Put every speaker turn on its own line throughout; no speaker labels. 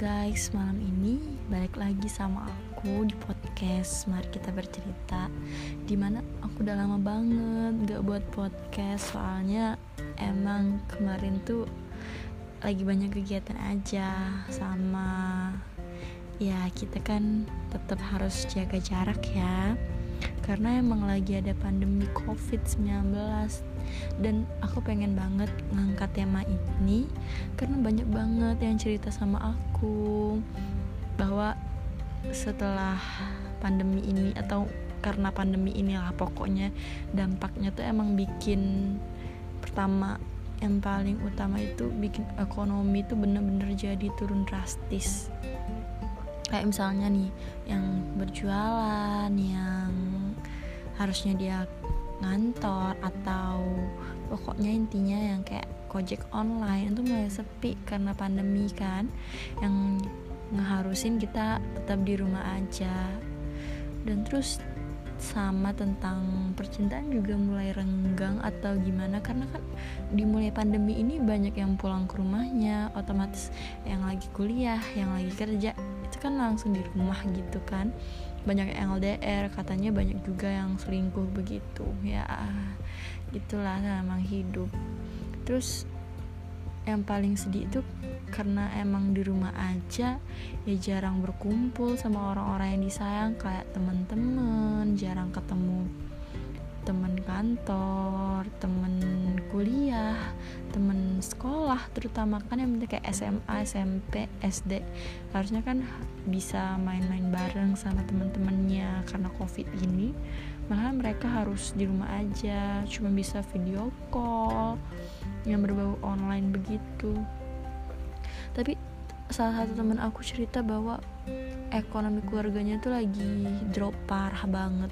guys, malam ini balik lagi sama aku di podcast Mari kita bercerita Di mana aku udah lama banget gak buat podcast Soalnya emang kemarin tuh lagi banyak kegiatan aja Sama ya kita kan tetap harus jaga jarak ya Karena emang lagi ada pandemi covid-19 dan aku pengen banget ngangkat tema ini karena banyak banget yang cerita sama aku bahwa setelah pandemi ini atau karena pandemi inilah pokoknya dampaknya tuh emang bikin pertama yang paling utama itu bikin ekonomi tuh bener-bener jadi turun drastis kayak misalnya nih yang berjualan yang harusnya dia ngantor atau pokoknya intinya yang kayak Gojek online itu mulai sepi karena pandemi kan. Yang ngeharusin kita tetap di rumah aja. Dan terus sama tentang percintaan juga mulai renggang atau gimana karena kan dimulai pandemi ini banyak yang pulang ke rumahnya otomatis yang lagi kuliah yang lagi kerja kan langsung di rumah gitu kan. Banyak yang LDR katanya banyak juga yang selingkuh begitu ya. Gitulah memang hidup. Terus yang paling sedih itu karena emang di rumah aja ya jarang berkumpul sama orang-orang yang disayang kayak teman-teman jarang ketemu teman kantor, teman kuliah, sekolah, terutama kan yang penting kayak SMA, SMP, SD, harusnya kan bisa main-main bareng sama teman-temannya karena covid ini, malah mereka harus di rumah aja, cuma bisa video call yang berbau online begitu. Tapi salah satu teman aku cerita bahwa ekonomi keluarganya tuh lagi drop parah banget.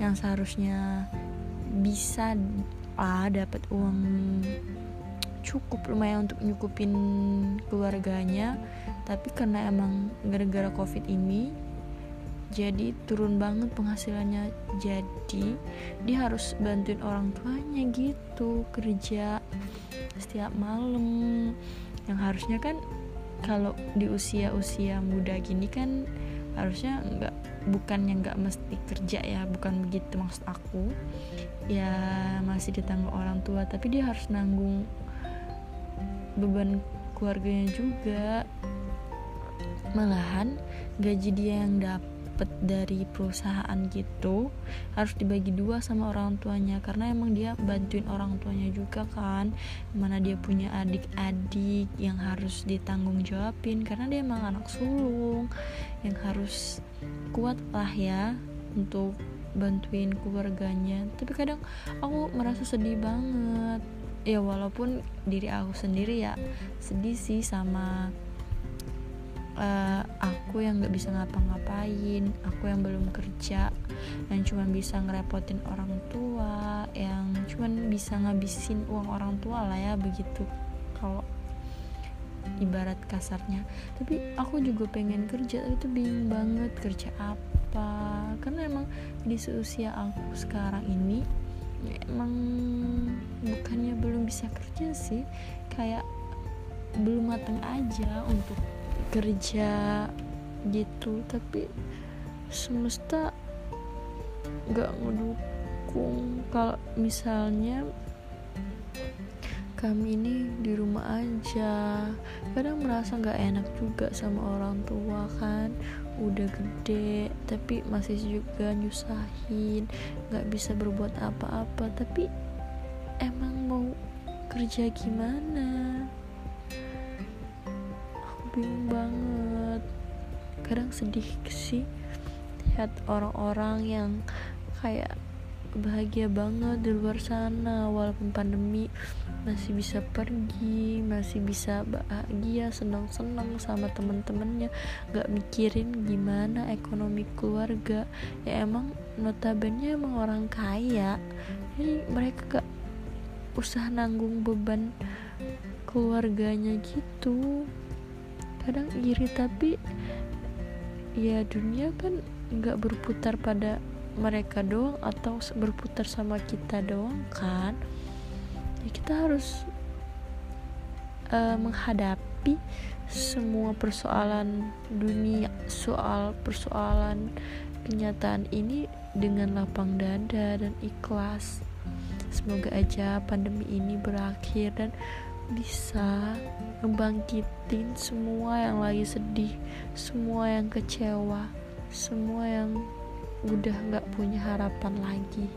Yang seharusnya bisa lah dapat uang cukup lumayan untuk nyukupin keluarganya. Tapi karena emang gara-gara covid ini jadi turun banget penghasilannya. Jadi dia harus bantuin orang tuanya gitu kerja setiap malam. Yang harusnya kan kalau di usia-usia muda gini kan harusnya nggak bukannya nggak mesti kerja ya bukan begitu maksud aku. Ya masih ditanggung orang tua tapi dia harus nanggung beban keluarganya juga. Malahan gaji dia yang dapat dari perusahaan gitu harus dibagi dua sama orang tuanya. Karena emang dia bantuin orang tuanya juga kan. Mana dia punya adik-adik yang harus ditanggung jawabin. Karena dia emang anak sulung yang harus kuat lah ya untuk bantuin keluarganya. Tapi kadang aku merasa sedih banget ya walaupun diri aku sendiri ya sedih sih sama uh, aku yang nggak bisa ngapa-ngapain aku yang belum kerja yang cuma bisa ngerepotin orang tua yang cuma bisa ngabisin uang orang tua lah ya begitu kalau ibarat kasarnya. Tapi aku juga pengen kerja tapi itu bingung banget kerja apa? Karena emang di seusia aku sekarang ini emang bukannya belum bisa kerja sih kayak belum matang aja untuk kerja gitu. Tapi semesta nggak ngedukung. Kalau misalnya kami ini di rumah aja. Kadang merasa nggak enak juga sama orang tua kan. Udah gede tapi masih juga nyusahin nggak bisa berbuat apa-apa. Tapi emang mau kerja gimana? Aku bingung banget. Kadang sedih sih lihat orang-orang yang kayak bahagia banget di luar sana walaupun pandemi masih bisa pergi masih bisa bahagia senang-senang sama temen-temennya gak mikirin gimana ekonomi keluarga. Ya emang notabene emang orang kaya. Jadi mereka gak usah nanggung beban keluarganya gitu. Kadang iri tapi ya dunia kan nggak berputar pada mereka doang atau berputar sama kita doang kan? Ya kita harus uh, menghadapi semua persoalan dunia soal persoalan kenyataan ini dengan lapang dada dan ikhlas. Semoga aja pandemi ini berakhir dan bisa ngebangkitin semua yang lagi sedih semua yang kecewa semua yang udah gak punya harapan lagi